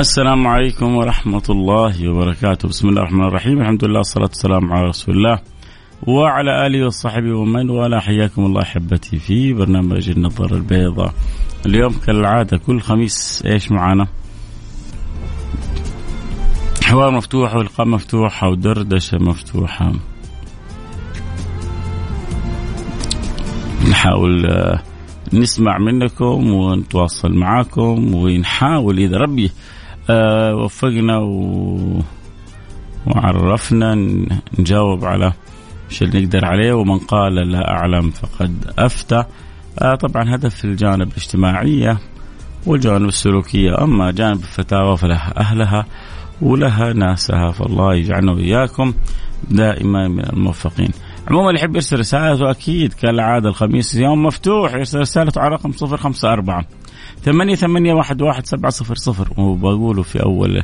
السلام عليكم ورحمة الله وبركاته. بسم الله الرحمن الرحيم. الحمد لله والصلاة والسلام على رسول الله وعلى آله وصحبه ومن والاه. حياكم الله أحبتي في برنامج النظر البيضاء. اليوم كالعادة كل خميس إيش معانا؟ حوار مفتوح ولقاء مفتوحة ودردشة مفتوحة. نحاول آه، نسمع منكم ونتواصل معاكم ونحاول إذا ربي آه، وفقنا و... وعرفنا نجاوب على إيش اللي نقدر عليه ومن قال لا أعلم فقد أفتى آه طبعا هدف الجانب الاجتماعيه والجانب السلوكيه أما جانب الفتاوى فلها أهلها ولها ناسها فالله يجعلنا وإياكم دائما من الموفقين. عموما اللي يحب يرسل رسالته أكيد كالعادة الخميس يوم مفتوح يرسل رسالته على رقم 054 ثمانية ثمانية واحد واحد سبعة صفر صفر. وبقوله في أول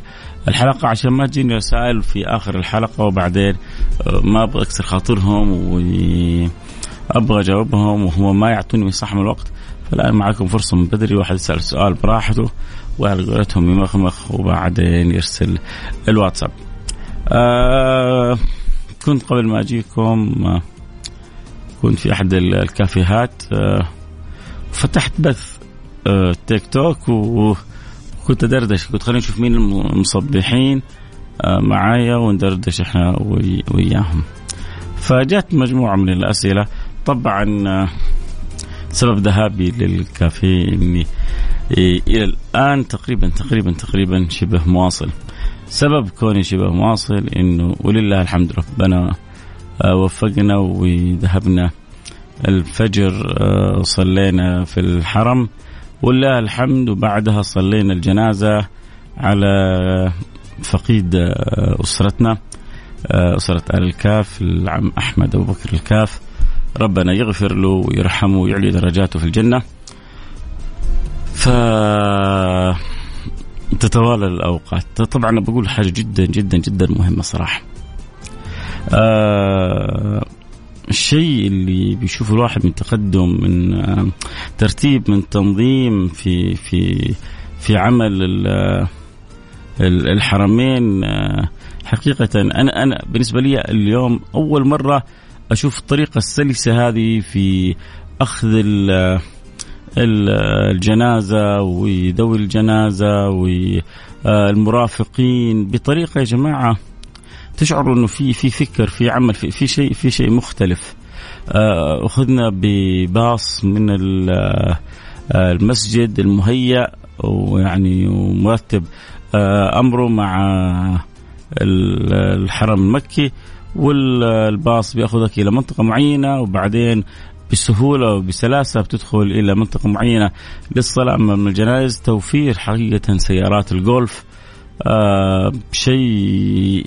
الحلقة عشان ما تجيني رسائل في آخر الحلقة وبعدين آه، ما أبغى أكسر خاطرهم وأبغى أجاوبهم وهو ما يعطوني من الوقت. فالآن معكم فرصة من بدري واحد يسأل سؤال براحته وعلى قولتهم يمخمخ وبعدين يرسل الواتساب. آه كنت قبل ما أجيكم آه كنت في أحد الكافيهات آه فتحت بث. تيك توك وكنت ادردش كنت خلينا نشوف مين المصبحين آه، معايا وندردش إحنا وياهم. فجات مجموعة من الأسئلة طبعا آه، سبب ذهابي للكافيه إني إلى الآن تقريبا تقريبا تقريبا شبه مواصل. سبب كوني شبه مواصل إنه ولله الحمد ربنا آه، وفقنا وذهبنا الفجر صلينا في الحرم. ولله الحمد وبعدها صلينا الجنازة على فقيد أسرتنا أسرة آل الكاف العم أحمد أبو بكر الكاف. ربنا يغفر له ويرحمه ويعلي درجاته في الجنة. ف تتوالى الأوقات. طبعا بقول حاجة جدا جدا جدا مهمة صراحة. آه الشيء اللي بيشوفه الواحد من تقدم من آه، ترتيب من تنظيم في في في عمل الحرمين آه، حقيقة. أنا أنا بالنسبة لي اليوم أول مرة أشوف الطريقة السلسة هذه في أخذ الجنازة وذوي الجنازة والمرافقين بطريقة يا جماعة تشعر إنه في في فكر في عمل في, في شيء في شيء مختلف. آه، أخذنا بباص من آه، المسجد المهيأ ويعني ومرتب آه، أمره مع الحرم المكي والباص بيأخذك إلى منطقة معينة وبعدين بسهولة وبسلاسة بتدخل إلى منطقة معينة للصلاة. أمام الجنائز توفير حقيقة سيارات الجولف آه شيء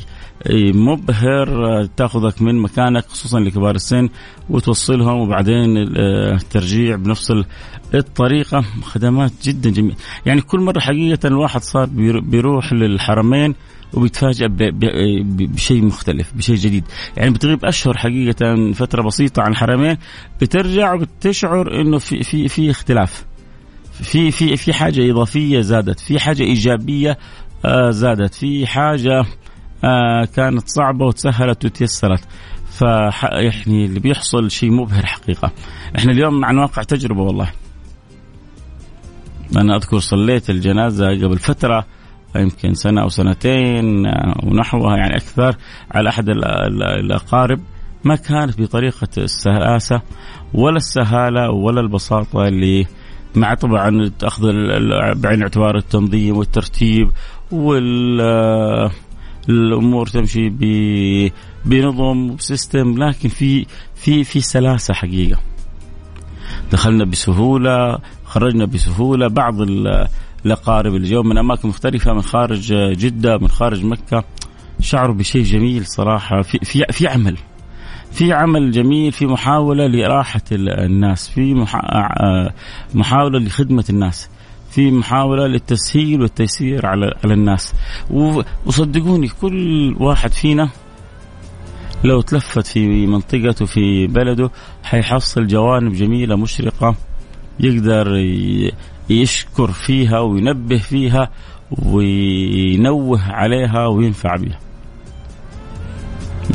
مبهر تاخذك من مكانك خصوصا لكبار السن وتوصلهم وبعدين الترجيع بنفس الطريقة. خدمات جدا جميلة. يعني كل مرة حقيقة الواحد صار بيروح للحرمين وبيتفاجأ بشيء مختلف بشيء جديد. يعني بتغيب أشهر حقيقة فترة بسيطة عن الحرمين بترجع وبتشعر إنه في في في اختلاف. في في في حاجة إضافية زادت في حاجة إيجابية آه، زادت في حاجة آه كانت صعبة وتسهلت وتيسرت. ف يعني اللي بيحصل شيء مبهر حقيقة. إحنا اليوم عن واقع تجربة والله. أنا أذكر صليت الجنازة قبل فترة يمكن سنة أو سنتين آه، ونحوها يعني أكثر على أحد الأقارب. ما كانت بطريقة السلاسه ولا السهالة ولا البساطة اللي مع طبعا اخذ بعين الاعتبار التنظيم والترتيب وال الأمور تمشي بنظم وسيستم لكن في في في سلاسة حقيقة. دخلنا بسهولة خرجنا بسهولة. بعض الأقارب اللي جو من أماكن مختلفة من خارج جدة من خارج مكة شعروا بشيء جميل صراحة. في في في عمل في عمل جميل في محاولة لراحة الناس في محاولة لخدمة الناس. في محاولة للتسهيل والتيسير على على الناس وصدقوني كل واحد فينا لو تلفت في منطقته في بلده حيحصل جوانب جميلة مشرقة يقدر يشكر فيها وينبه فيها وينوه عليها وينفع بها.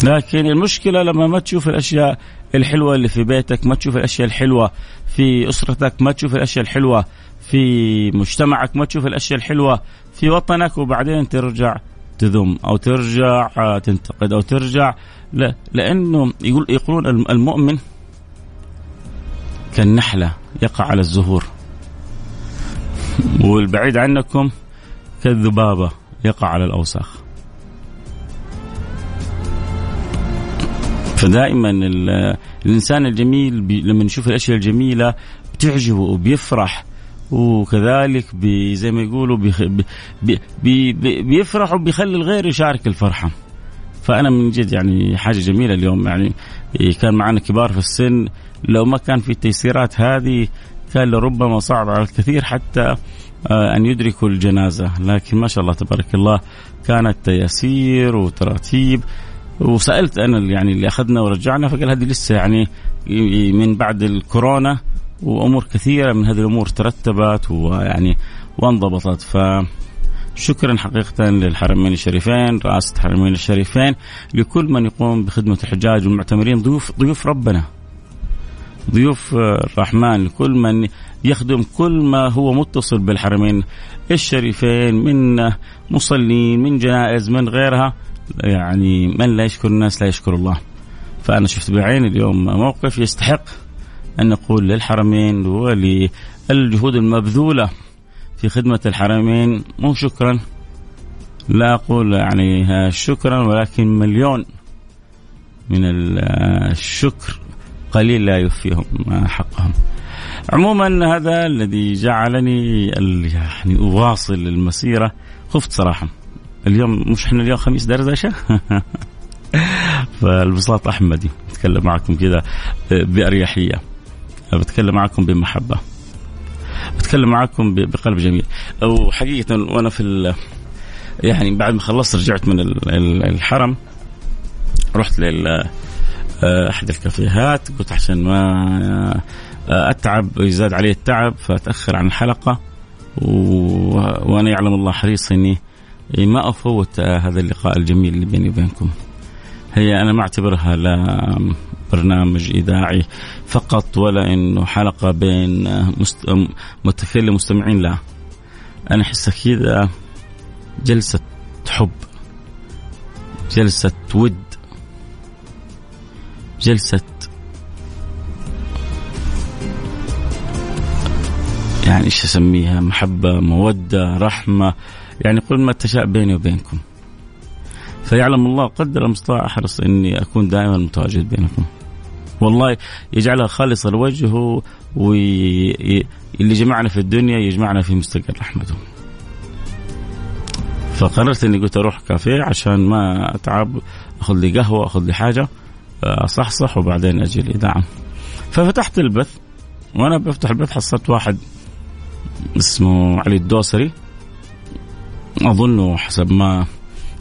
لكن المشكلة لما ما تشوف الأشياء الحلوة اللي في بيتك، ما تشوف الأشياء الحلوة في أسرتك، ما تشوف الأشياء الحلوة في مجتمعك، ما تشوف الأشياء الحلوة في وطنك وبعدين ترجع تذم أو ترجع تنتقد أو ترجع لا لأنه يقول يقولون المؤمن كالنحلة يقع على الزهور. والبعيد عنكم كالذبابة يقع على الأوساخ. فدائما الإنسان الجميل لما يشوف الأشياء الجميلة بتعجبه وبيفرح وكذلك بي زي ما يقولوا بي بي بي بيفرح وبيخلي الغير يشارك الفرحة. فأنا من جد يعني حاجة جميلة اليوم يعني كان معنا كبار في السن. لو ما كان في التيسيرات هذه كان لربما صعب على الكثير حتى آه، أن يدركوا الجنازة. لكن ما شاء الله تبارك الله كانت تياسير وتراتيب. وسألت أنا يعني اللي أخذنا ورجعنا فقال هذه لسه يعني من بعد الكورونا وأمور كثيرة من هذه الأمور ترتبت ويعني وانضبطت. ف شكرا حقيقة للحرمين الشريفين رئاسة الحرمين الشريفين لكل من يقوم بخدمة الحجاج والمعتمرين ضيوف ضيوف ربنا ضيوف الرحمن لكل من يخدم كل ما هو متصل بالحرمين الشريفين من مصلين من جنائز من غيرها. يعني من لا يشكر الناس لا يشكر الله. فأنا شفت بعيني اليوم موقف يستحق أن نقول للحرمين وللجهود المبذولة في خدمة الحرمين مو شكرا. لا أقول يعني شكرا ولكن مليون من الشكر قليل لا يوفيهم حقهم. عموما هذا الذي جعلني يعني أواصل المسيرة خفت صراحة اليوم مش إحنا اليوم خميس دردشة فالبساط أحمدي أتكلم معكم كذا بأريحية. بتكلم معكم بمحبة. بتكلم معكم بقلب جميل. أو حقيقة وأنا في يعني بعد ما خلصت رجعت من الحرم رحت لل أحد الكافيهات قلت عشان ما أتعب ويزاد علي التعب فأتأخر عن الحلقة و... وأنا يعلم الله حريص إني ما أفوت هذا اللقاء الجميل اللي بيني وبينكم. هي أنا ما أعتبرها لا برنامج إذاعي فقط ولا إنه حلقة بين مست... متكلم مستمعين لا. أنا أحسها كذا جلسة حب جلسة ود جلسة يعني إيش أسميها محبة مودة رحمة يعني قل ما تشاء بيني وبينكم. فيعلم الله قدر المستطاع احرص إني أكون دائما متواجد بينكم. والله يجعلها خالصة لوجهه واللي جمعنا في الدنيا يجمعنا في مستقر رحمته فقررت إني قلت أروح كافيه عشان ما أتعب أخذ لي قهوة أخذ لي حاجة أصحصح وبعدين أجي الاذاعه ففتحت البث وأنا بفتح البث حصلت واحد اسمه علي الدوسري. اظنه حسب ما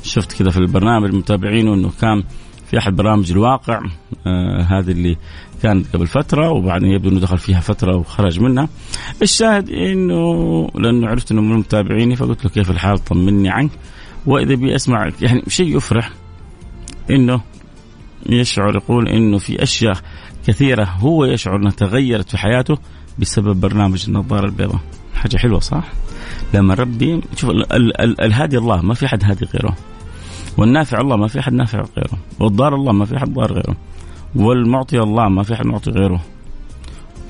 شفت كذا في البرنامج متابعينه إنه كان في أحد برامج الواقع آه هذه اللي كانت قبل فترة وبعدين يبدو إنه دخل فيها فترة وخرج منها. الشاهد إنه لأنه عرفت إنه من متابعيني فقلت له كيف الحال طمني عنك وإذا بي أسمع يعني شيء يفرح إنه يشعر يقول إنه في أشياء كثيرة هو يشعر إنها تغيرت في حياته بسبب برنامج النظارة البيضاء حاجة حلوة صح؟ لما ربي شوف الهادي الله ما في حد هادي غيره. والنافع الله ما في حد نافع غيره. والضار الله ما في حد ضار غيره. والمعطي الله ما في حد معطي غيره.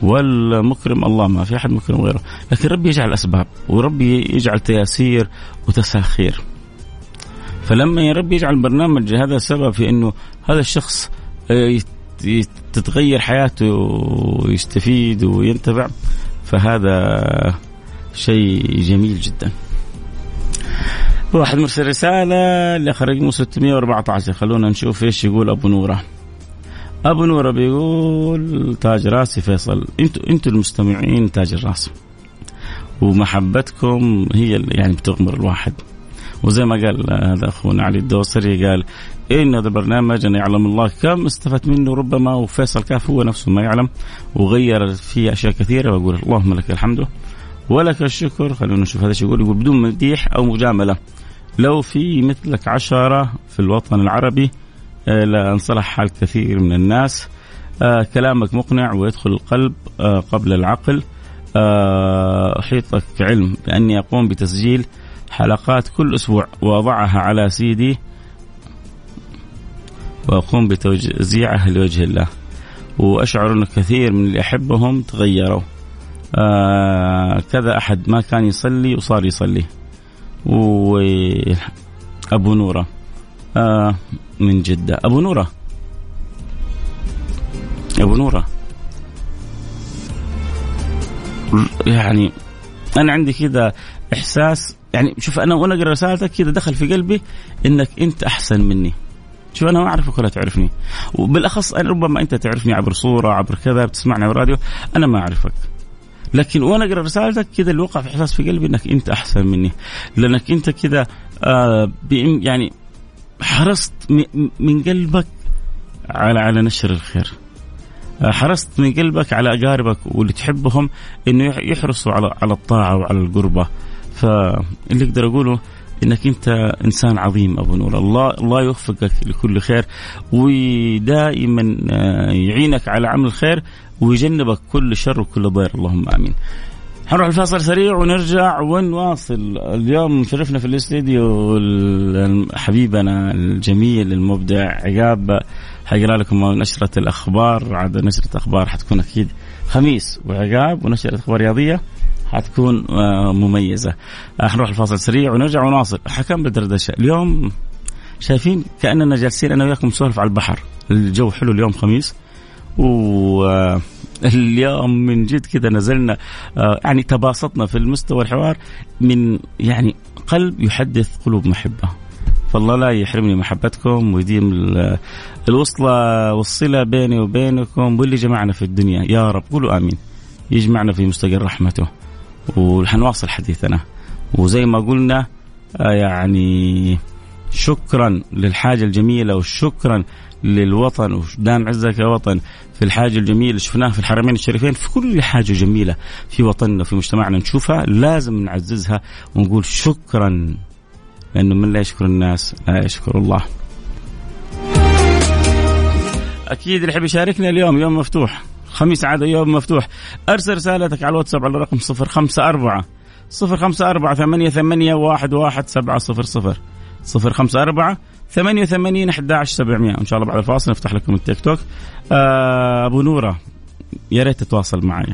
والمكرم الله ما في أحد مكرم غيره. لكن ربي يجعل أسباب وربي يجعل تياسير وتساخير. فلما يا رب يجعل برنامج هذا سبب في إنه هذا الشخص آه، تتغير حياته ويستفيد وينتفع فهذا شيء جميل جدا. واحد مرسل رسالة لآخر رقمه 614 خلونا نشوف إيش يقول أبو نورة. أبو نورة بيقول تاج راسي فيصل. أنتوا أنتوا المستمعين تاج الراس ومحبتكم هي اللي يعني بتغمر الواحد. وزي ما قال هذا أخونا علي الدوسري قال إن هذا البرنامج أنا يعلم الله كم استفدت منه ربما وفيصل كاف هو نفسه ما يعلم وغير فيه أشياء كثيرة وأقول اللهم لك الحمد. ولك الشكر. خلونا نشوف هذا إيش يقول يقول بدون مديح أو مجاملة. لو في مثلك عشرة في الوطن العربي آه، لانصلح حال كثير من الناس. آه كلامك مقنع ويدخل القلب آه قبل العقل. أحيطك علم بأني أقوم بتسجيل حلقات كل أسبوع وأضعها على سيدي وأقوم بتوزيعها لوجه الله. وأشعر أن كثير من اللي أحبهم تغيروا. آه كذا أحد ما كان يصلي وصار يصلي. وأبو نورة. آه من جدة. أبو نورة. أبو نورة. يعني أنا عندي كذا إحساس يعني شوف أنا وأنا أقرأ رسالتك كذا دخل في قلبي إنك أنت أحسن مني. شوف أنا ما أعرفك ولا تعرفني. وبالأخص أنا ربما أنت تعرفني عبر صورة عبر كذا بتسمعني عبر راديو أنا ما أعرفك. لكن وأنا اقرا رسالتك كذا اللي وقع في إحساس في قلبي إنك أنت أحسن مني. لأنك أنت كذا آه يعني حرصت من قلبك على على نشر الخير. آه، حرصت من قلبك على أقاربك واللي تحبهم إنه يحرصوا على على الطاعة وعلى القربة. فاللي أقدر أقوله إنك أنت إنسان عظيم أبو نور. الله الله يوفقك لكل خير ودائما آه، يعينك على عمل الخير ويجنبك كل شر وكل ضير. اللهم آمين. حنروح الفاصل سريع ونرجع ونواصل. اليوم شرفنا في الاستديو حبيبنا الجميل المبدع عقاب. حيقرا لكم نشرة الأخبار. عاد نشرة أخبار حتكون أكيد خميس وعقاب ونشرة أخبار رياضية. حتكون آه، مميزة. حنروح الفاصل سريع ونرجع ونواصل. حكم بالدردشة اليوم شايفين كأننا جالسين أنا وياكم نسولف على البحر. الجو حلو اليوم خميس. و اليوم من جد كذا نزلنا آه، يعني تباسطنا في المستوى الحوار من يعني قلب يحدث قلوب محبة. فالله لا يحرمني محبتكم ويديم الوصلة والصلة بيني وبينكم واللي جمعنا في الدنيا. يا رب قولوا آمين. يجمعنا في مستقر رحمته. وحنواصل حديثنا. وزي ما قلنا آه، يعني شكرا للحاجة الجميلة وشكرا للوطن ودام عزك يا وطن في الحاجة الجميلة اللي شفناها في الحرمين الشريفين في كل حاجة جميلة في وطننا في مجتمعنا نشوفها لازم نعززها ونقول شكرا لأنه من لا يشكر الناس لا يشكر الله. أكيد اللي يحب يشاركنا اليوم يوم مفتوح. خميس عادة يوم مفتوح. أرسل رسالتك على الواتساب على الرقم صفر خمسة أربعة. صفر خمسة أربعة ثمانية ثمانية واحد واحد سبعة صفر صفر. صفر خمسة أربعة 88 11 700 إن شاء الله بعد الفاصل نفتح لكم التيك توك. آه أبو نورة يا ريت تتواصل معي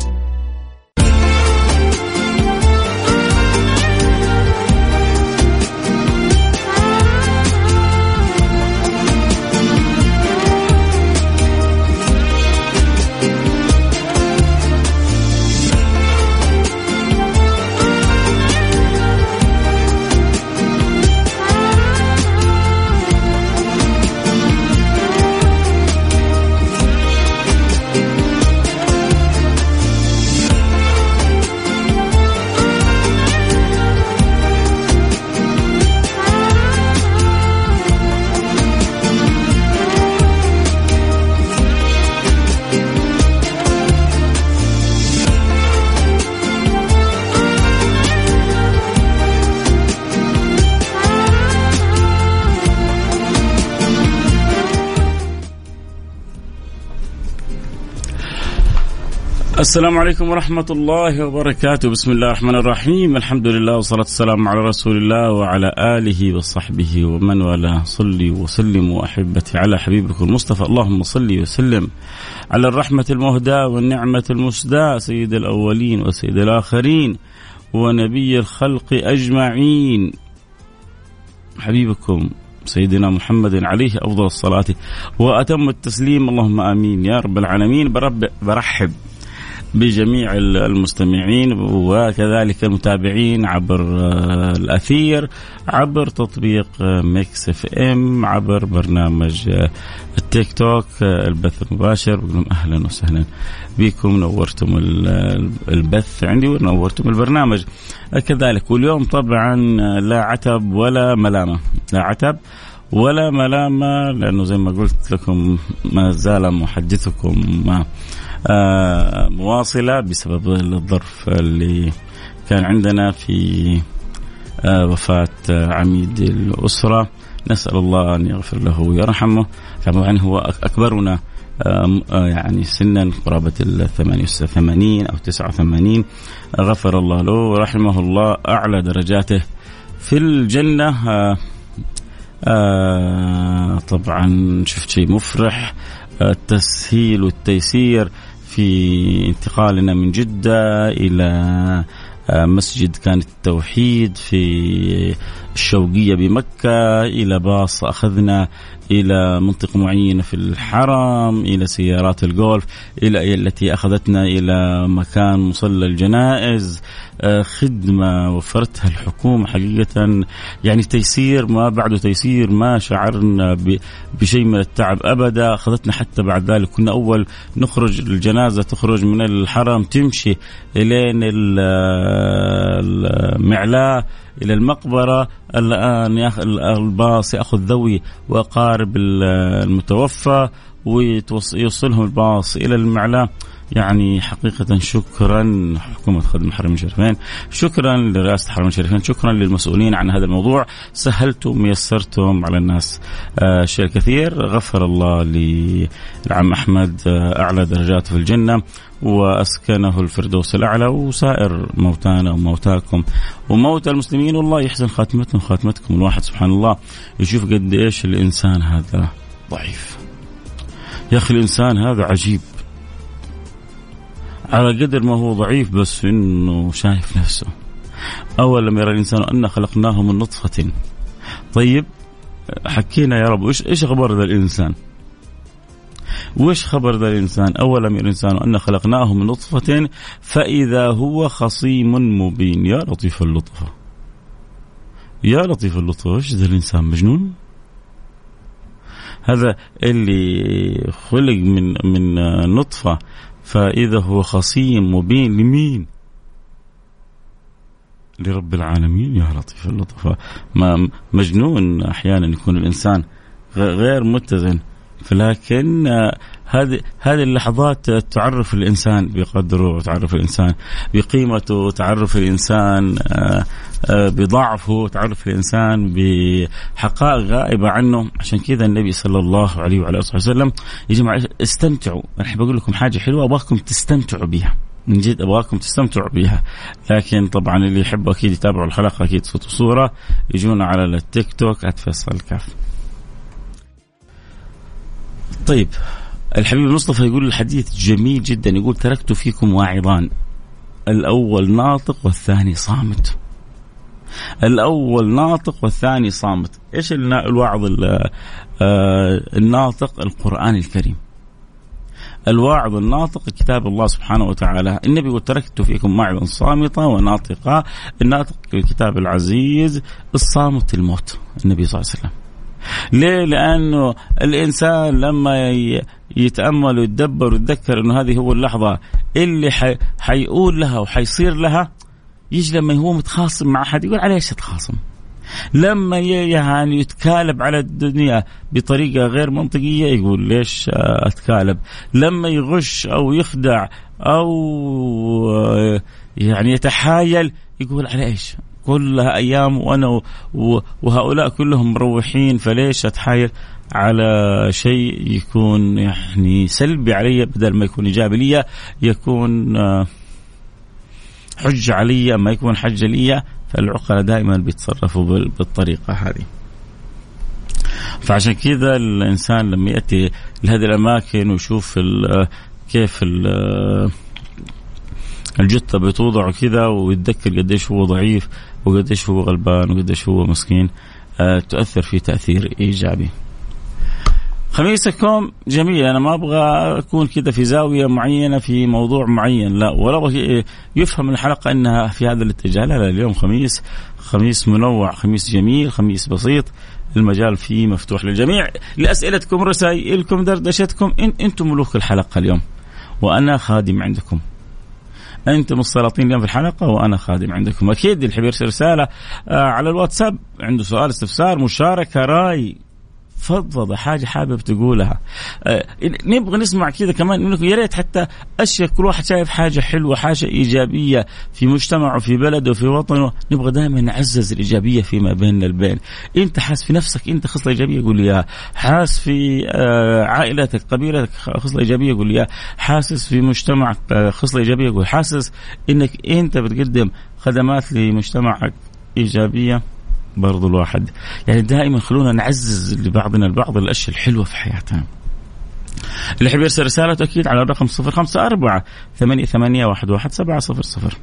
السلام عليكم ورحمة الله وبركاته. بسم الله الرحمن الرحيم. الحمد لله والصلاة والسلام على رسول الله وعلى آله وصحبه ومن والاه. صلي وسلم وأحبتي على حبيبك المصطفى. اللهم صل وسلم على الرحمة المهداة والنعمة المسداة سيد الأولين وسيد الآخرين ونبي الخلق أجمعين. حبيبكم سيدنا محمد عليه أفضل الصلاة وأتم التسليم. اللهم آمين يا رب العالمين. برب برحب. بجميع المستمعين وكذلك المتابعين عبر آه، الأثير عبر تطبيق آه، Mix FM عبر برنامج آه، التيك توك البث المباشر. بقول لهم أهلا وسهلا بكم. نورتم البث عندي ونورتم البرنامج. كذلك واليوم طبعا لا عتب ولا ملامة. لا عتب ولا ملامة لأنه زي ما قلت لكم ما زال محدثكم آه، مواصلة بسبب الظرف اللي كان عندنا في آه، وفاة عميد الأسرة. نسأل الله أن يغفر له ويرحمه. طبعا هو أكبرنا آه، يعني سنا قرابة ال 88 أو 89 غفر الله له ورحمه الله أعلى درجاته في الجنة. طبعا شفت شيء مفرح. التسهيل والتيسير في انتقالنا من جدة إلى آه، مسجد كان التوحيد في الشوقية بمكة إلى باص أخذنا إلى منطقة معينة في الحرم إلى سيارات الجولف إلى التي أخذتنا إلى مكان مصلى الجنائز. آه، خدمة وفرتها الحكومة حقيقة. يعني تيسير ما بعده تيسير ما شعرنا بشيء من التعب أبدا. أخذتنا حتى بعد ذلك. كنا أول نخرج الجنازة تخرج من الحرم تمشي إلين المعلاه. إلى المقبرة. الآن الباص يأخذ ذوي وأقارب المتوفى ويوصلهم الباص إلى المعلاه يعني حقيقة شكرا حكومة خدمة الحرمين الشريفين شكرا لرئاسة الحرمين الشريفين شكرا للمسؤولين عن هذا الموضوع. سهلتم يسرتم على الناس آه شيء كثير. غفر الله للعم أحمد آه أعلى درجاته في الجنة وأسكنه الفردوس الأعلى وسائر موتانا وموتاكم. وموتى المسلمين والله يحسن خاتمتنا وخاتمتكم الواحد سبحان الله. يشوف قد إيش الإنسان هذا ضعيف. يا أخي الإنسان هذا عجيب. على قدر ما هو ضعيف بس إنه شايف نفسه اولم يرى الإنسان انا خلقناه من نطفة طيب حكينا يا رب إيش إيش أخبار ذا الإنسان؟ وش خبر ذا الإنسان؟ اولم يرى الإنسان انا خلقناه من نطفة فإذا هو خصيم مبين يا لطيف اللطفه. يا لطيف اللطفه إيش ذا الإنسان مجنون؟ هذا اللي خلق من من نطفة فإذا هو خصيم مبين لمين؟ لرب العالمين. يا لطيف اللطفاء ما مجنون أحيانا يكون الإنسان غير متزن. فلكن هذه هذه اللحظات تعرف الإنسان بقدره وتعرف الإنسان بقيمته وتعرف الإنسان آه، آه، بضعفه تعرف الإنسان بحقائق غائبة عنه. عشان كذا النبي صلى الله عليه وعلى آله وسلم يا جماعة استمتعوا. أنا بقول لكم حاجة حلوة أبغاكم تستمتعوا بها من جد أبغاكم تستمتعوا بها لكن طبعا اللي يحبوا أكيد يتابعوا الحلقة أكيد صوت وصورة. يجونا على التيك توك @فيصل كاف. طيب الحبيب المصطفى يقول الحديث جميل جدا. يقول تركت فيكم واعظان. الأول ناطق والثاني صامت. الأول ناطق والثاني صامت. إيش الواعظ آه، الناطق؟ القرآن الكريم. الواعظ الناطق كتاب الله سبحانه وتعالى. النبي يقول تركت فيكم موعظا صامتا وناطقا. الناطق الكتاب العزيز الصامت الموت. النبي صلى الله عليه وسلم. ليه؟ لأنه الإنسان لما يتأمل ويتدبر ويتذكر إنه هذه هو اللحظة اللي حي حيقول لها وحيصير لها يجي لما هو متخاصم مع أحد يقول على اتخاصم؟ لما يعني يتكالب على الدنيا بطريقة غير منطقية يقول ليش أتكالب؟ لما يغش أو يخدع أو يعني يتحايل يقول على إيش؟ كلها أيام وأنا وهؤلاء كلهم مروحين فليش أتحايل على شيء يكون يعني سلبي علي بدل ما يكون إيجابي لي يكون آه، حجه علي ما يكون حجه لي فالعقلاء دائما بيتصرفوا بالطريقة هذه. فعشان كذا الإنسان لما يأتي لهذه الأماكن ويشوف ال كيف ال الجثة بتوضع كذا ويتذكر قديش هو ضعيف وقديش هو غلبان وقديش هو مسكين آه، تؤثر فيه تأثير إيجابي. خميسكم جميل أنا ما أبغى أكون كذا في زاوية معينة في موضوع معين لا ولا أبغى يفهم الحلقة إنها في هذا الاتجاه. لا لا اليوم خميس خميس منوع خميس جميل خميس بسيط المجال فيه مفتوح للجميع. لأسئلتكم رسائلكم دردشتكم إن أنتم ملوك الحلقة اليوم وأنا خادم عندكم. أنتم السلاطين اليوم في الحلقة وأنا خادم عندكم. أكيد اللي يرسل رسالة آه، على الواتساب عنده سؤال استفسار مشاركة رأي. فضفضه حاجة حابب تقولها. آه نبغى نسمع كذا كمان منكم يا ريت حتى أشياء كل واحد شايف حاجة حلوة حاجة إيجابية في مجتمعه في بلده في وطنه نبغى دائما نعزز الإيجابية فيما بيننا البين. أنت حاس في نفسك أنت خصلة إيجابية قول لي إياها. حاس في آه عائلتك قبيلتك خصلة إيجابية قول لي إياها. حاسس في مجتمعك آه خصلة إيجابية قول حاسس إنك أنت بتقدم خدمات لمجتمعك إيجابية؟ برضو الواحد. يعني دائما خلونا نعزز لبعضنا البعض الأشياء الحلوة في حياتنا. اللي يحب يرسل رسالته أكيد على الرقم 054 ثمانية ثمانية واحد واحد سبعة صفر صفر.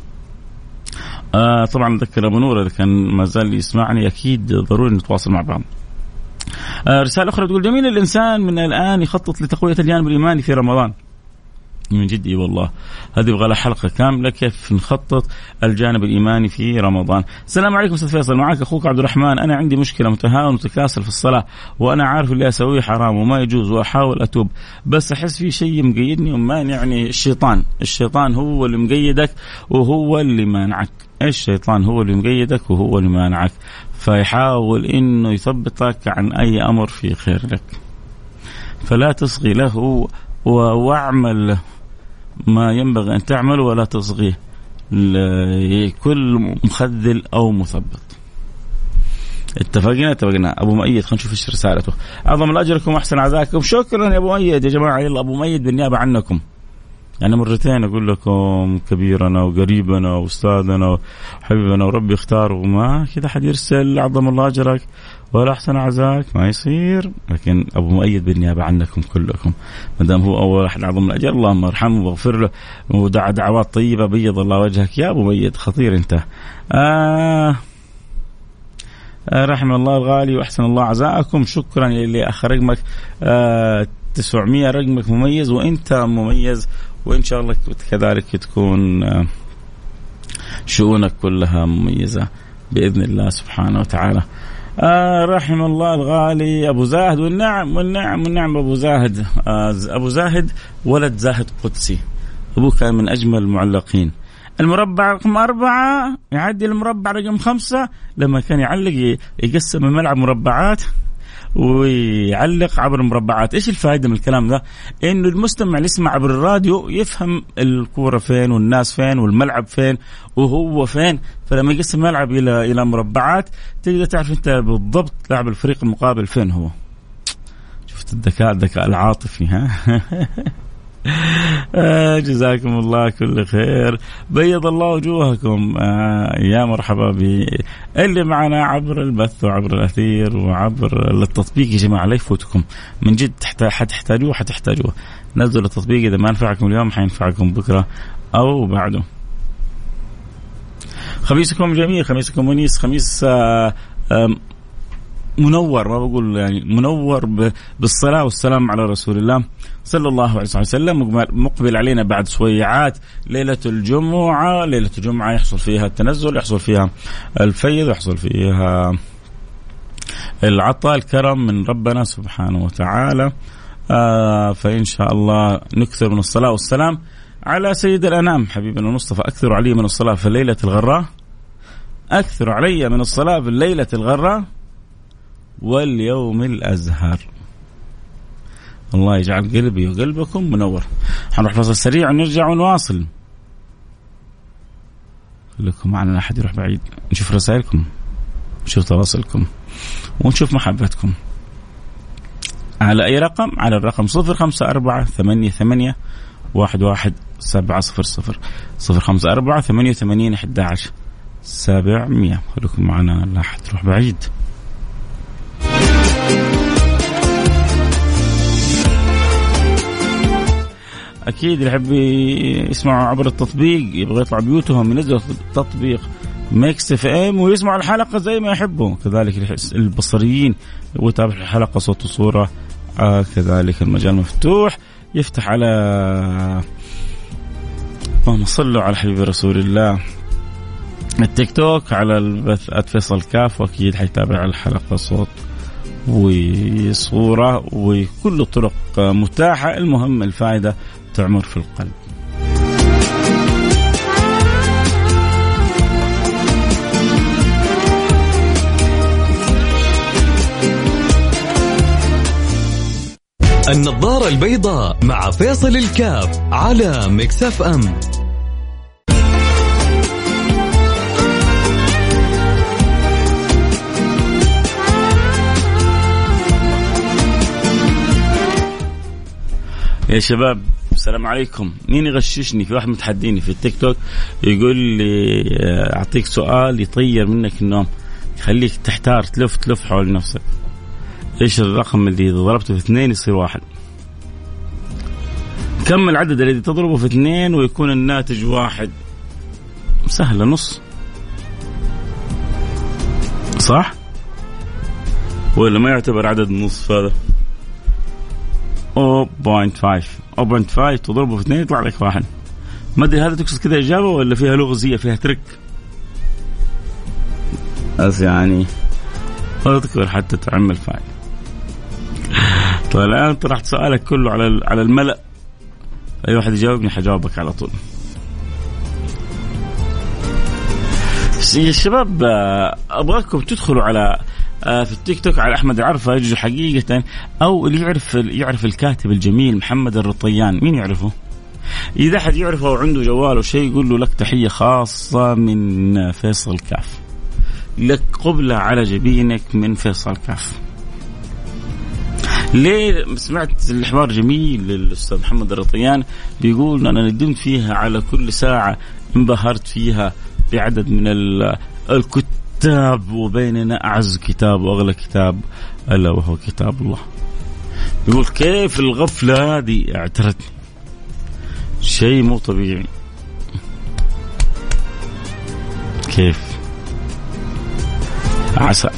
آه طبعا أذكر أبو نور إذا كان ما زال يسمعني أكيد ضروري نتواصل مع بعض. آه رسالة أخرى تقول جميل الإنسان من الآن يخطط لتقوية الجانب الإيماني في رمضان. من جد. إي والله. هذه يبغى لها حلقة كاملة. كيف نخطط الجانب الإيماني في رمضان. السلام عليكم أستاذ فيصل. معك أخوك عبد الرحمن. أنا عندي مشكلة متهاون ومتكاسل في الصلاة وأنا عارف اللي أسويه حرام وما يجوز وأحاول أتوب. بس أحس في شيء مقيدني ومانعني الشيطان، الشيطان هو اللي مقيدك وهو اللي مانعك. الشيطان هو اللي مقيدك وهو اللي مانعك. فيحاول إنه يثبتك عن أي أمر في خير لك. فلا تصغي له واعمل ما ينبغي أن تعمل ولا تصغيه لكل مخذل أو مثبط اتفقنا؟ اتفقنا. أبو مؤيد خلينا نشوف إيش رسالته. أعظم الأجركم واحسن عزاكم شكرا يا أبو مؤيد. يا جماعة يلا أبو مؤيد بالنيابة عنكم. يعني مرتين أقول لكم كبيرنا وقريبنا وأستاذنا وحبيبنا وربي اختار وما كذا حد يرسل أعظم الله أجرك. ولا أحسن عزاك. ما يصير. لكن أبو مؤيد بالنيابة عنكم كلكم. ما دام هو أول احد أعظم الاجر اللهم ارحمه واغفر له. ودعا دعوات طيبة بيض الله وجهك. يا أبو مؤيد خطير أنت. آه. آه رحم الله الغالي وأحسن الله عزاءكم. شكرا اللي اخ رقمك آه 900 رقمك مميز وأنت مميز. وإن شاء الله كذلك تكون آه شؤونك كلها مميزة بإذن الله سبحانه وتعالى. آه رحم الله الغالي أبو زاهد والنعم والنعم والنعم أبو زاهد. آه أبو زاهد ولد زاهد قدسي. أبوه كان من أجمل المعلقين. المربع رقم أربعة يعدي المربع رقم خمسة لما كان يعلق يقسم الملعب مربعات ويعلق عبر المربعات. إيش الفائدة من الكلام ده؟ إنه المستمع اللي يسمع عبر الراديو يفهم الكورة فين والناس فين والملعب فين وهو فين. فلما يقسم الملعب إلى إلى مربعات تقدر تعرف أنت بالضبط لاعب الفريق المقابل فين هو. شفت الذكاء الذكاء العاطفي ها؟ جزاكم الله كل خير. بيض الله وجوهكم. آه يا مرحبا اللي معنا عبر البث وعبر الأثير وعبر التطبيق. يا جماعة لا يفوتكم. من جد حتحتاجوه حتحتاجوه. نزلوا التطبيق. إذا ما نفعكم اليوم حينفعكم بكرة أو بعده. خميسكم جميل خميسكم منيس خميس آه منور ما بقول يعني منور بالصلاة والسلام على رسول الله صلى الله عليه وسلم. مقبل علينا بعد سويعات ليلة الجمعة. ليلة الجمعة يحصل فيها التنزل يحصل فيها الفيض يحصل فيها العطاء الكرم من ربنا سبحانه وتعالى. آه فإن شاء الله نكثر من الصلاة والسلام على سيد الأنام. حبيبنا المصطفى أكثر علي من الصلاة في الليلة الغراء؟ أكثر علي من الصلاة في الليلة الغراء؟ واليوم الأزهر. الله يجعل قلبي وقلبكم منور. حنروح فصل سريع ونرجع ونواصل. خليكم معنا لا أحد يروح بعيد. نشوف رسائلكم نشوف تواصلكم ونشوف محبتكم. على أي رقم؟ على الرقم صفر خمسة أربعة ثمانية ثمانية واحد واحد سبعة صفر صفر. صفر خمسة أربعة ثمانية وثمانين أحد عشر سبعمية. خليكم معنا لا تروح بعيد. أكيد اللي يحب يسمعوا عبر التطبيق يبغى يطلع بيوتهم ينزلوا تطبيق Mix FM ويسمعوا الحلقة زي ما يحبوا. كذلك البصريين ويتابع الحلقة صوت وصورة. آه كذلك المجال مفتوح. يفتح على اللهم صلوا على حبيب رسول الله. التيك توك على البث فيصل كاف وأكيد حيتابع الحلقة صوت وصورة وكل الطرق متاحة. المهم الفائدة تعمر في القلب. النظارة البيضاء مع فيصل الكاف على مكسف أم يا شباب السلام عليكم. مين يغششني في واحد متحديني في التيك توك يقول لي آه، أعطيك سؤال يطير منك النوم يخليك تحتار تلف تلف حول نفسك. إيش الرقم اللي إذا ضربته في اثنين يصير واحد؟ كم العدد الذي تضربه في اثنين ويكون الناتج واحد. سهلة نص. صح؟ ولا ما يعتبر عدد نصف هذا؟ 0.5 0.5 تضربه في اثنين يطلع لك واحد. ما أدري هذا تقصد كذا إجابة ولا فيها لغزيه فيها ترك بس يعني اذكر حتى تعمل فايدة طيب الآن طرحت سؤالك كله على على الملأ. أي واحد يجاوبني حجاوبك على طول. يا شباب آه، أبغاكم تدخلوا على في التيك توك على أحمد العرفه يجوا حقيقة أو اللي يعرف يعرف الكاتب الجميل محمد الرطيان مين يعرفه؟ إذا أحد يعرفه وعنده جوال شيء يقول له لك تحية خاصة من فيصل كاف. لك قبلة على جبينك من فيصل كاف. ليه سمعت الحوار جميل للأستاذ محمد الرطيان بيقول أنا ندمت فيها على كل ساعة انبهرت فيها بعدد من الكتب كتاب وبيننا أعز كتاب وأغلى كتاب ألا وهو كتاب الله. يقول كيف الغفلة هذه؟ اعترتني. شيء مو طبيعي. كيف؟ عسى.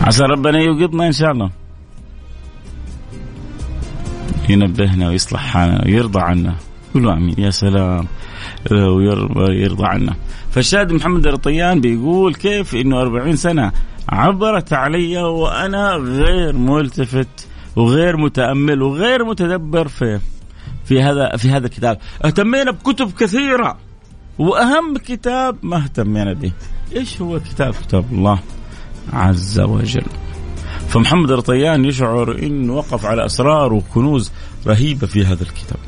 عسى ربنا يوقظنا إن شاء الله. ينبهنا ويصلح حالنا ويرضى عنا. قولوا آمين. يا سلام. ويرضى عنا. فالشاهد محمد الرطيان بيقول كيف إنه 40 سنة عبرت علي وأنا غير ملتفت وغير متأمل وغير متدبر في في هذا في هذا الكتاب. اهتمينا بكتب كثيرة وأهم كتاب ما اهتمينا به. إيش هو كتاب كتاب الله عز وجل؟ فمحمد الرطيان يشعر انه وقف على أسرار وكنوز رهيبة في هذا الكتاب.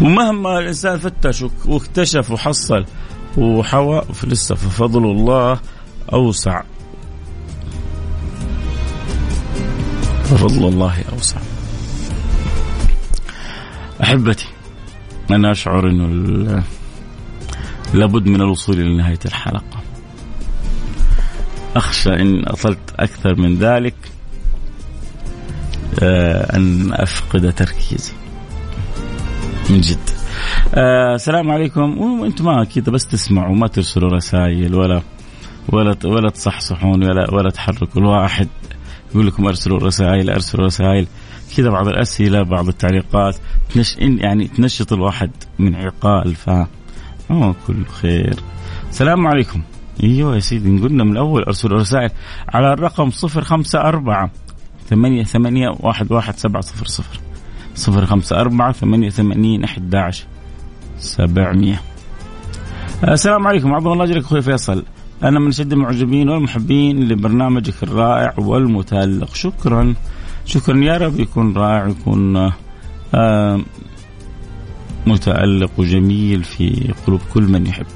ومهما الإنسان فتش واكتشف وحصل وحوى فلسه ففضل الله أوسع. فضل الله أوسع. أحبتي أنا أشعر إنه لابد من الوصول إلى نهاية الحلقة. أخشى إن اطلت أكثر من ذلك آه، أن أفقد تركيزي. من جد. آه السلام عليكم. وأنتم ما كذا بس تسمعوا ما ترسلوا رسائل ولا ولا ولا تصحصحون ولا ولا تحركوا. الواحد يقول لكم أرسلوا رسائل أرسلوا رسائل كذا بعض الأسئلة بعض التعليقات تنش يعني تنشط الواحد من عقال. ف كل خير. السلام عليكم. أيوه يا سيدي قلنا من الأول أرسلوا رسائل على الرقم 054 ثمانية ثمانية واحد واحد سبعة صفر صفر. صفر خمسة أربعة ثمانية وثمانين أحد عشر سبعمية. السلام عليكم. عظم الله أجرك أخوي فيصل. أنا من أشد المعجبين والمحبين لبرنامجك الرائع والمتألق. شكرا. شكرا يا رب يكون رائع يكون آه متألق وجميل في قلوب كل من يحب.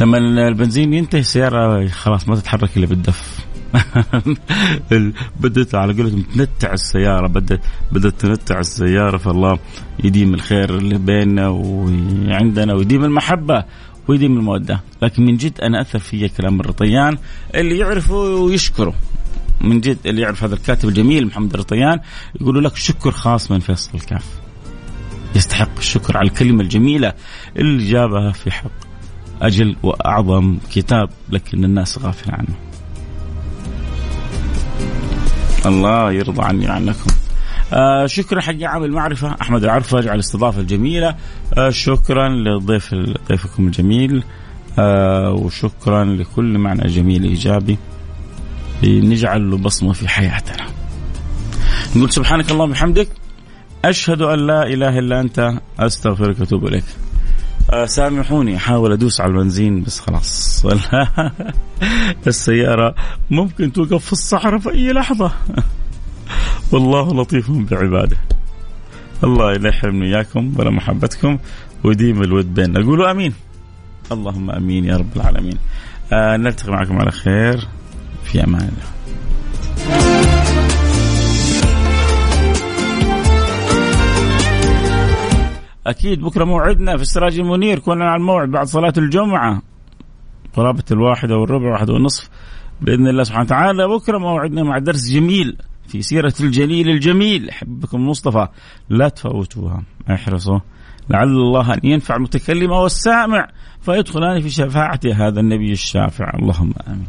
لما البنزين ينتهي السيارة خلاص ما تتحرك إلا بالدف. بدت على قولتهم تنتع السيارة بدت بدت تنتع السيارة فالله يديم الخير اللي بيننا وعندنا ويديم المحبة ويديم المودة. لكن من جد أنا أثر في كلام الرطيان اللي يعرفه ويشكره. من جد اللي يعرف هذا الكاتب الجميل محمد الرطيان يقول لك شكر خاص من فيصل الكاف. يستحق الشكر على الكلمة الجميلة اللي جابها في حق أجل وأعظم كتاب لكن الناس غافل عنه. الله يرضى عني وعنكم. آه شكرا حق عام المعرفة أحمد العرفج على الاستضافة الجميلة. آه شكرا لضيف ضيفكم الجميل. آه وشكرا لكل معنى جميل إيجابي. نجعل له بصمة في حياتنا. نقول سبحانك اللهم وبحمدك أشهد أن لا إله إلا أنت أستغفرك وأتوب إليك. سامحوني أحاول أدوس على البنزين بس خلاص. السيارة ممكن توقف في الصحراء في أي لحظة. والله لطيف بعباده. الله لا يحرمني إياكم ولا محبتكم ويديم الود بيننا. قولوا آمين. اللهم آمين يا رب العالمين. آه نلتقي معكم على خير. في أمان الله. أكيد بكرة موعدنا في السراج المنير كنا على الموعد بعد صلاة الجمعة. قرابة الواحده والربع واحدة والنصف بإذن الله سبحانه وتعالى. بكرة موعدنا مع درس جميل في سيرة الجليل الجميل. حبكم المصطفى لا تفوتوها. احرصوا لعل الله أن ينفع المتكلم والسامع فيدخلان في شفاعة هذا النبي الشافع. اللهم آمين.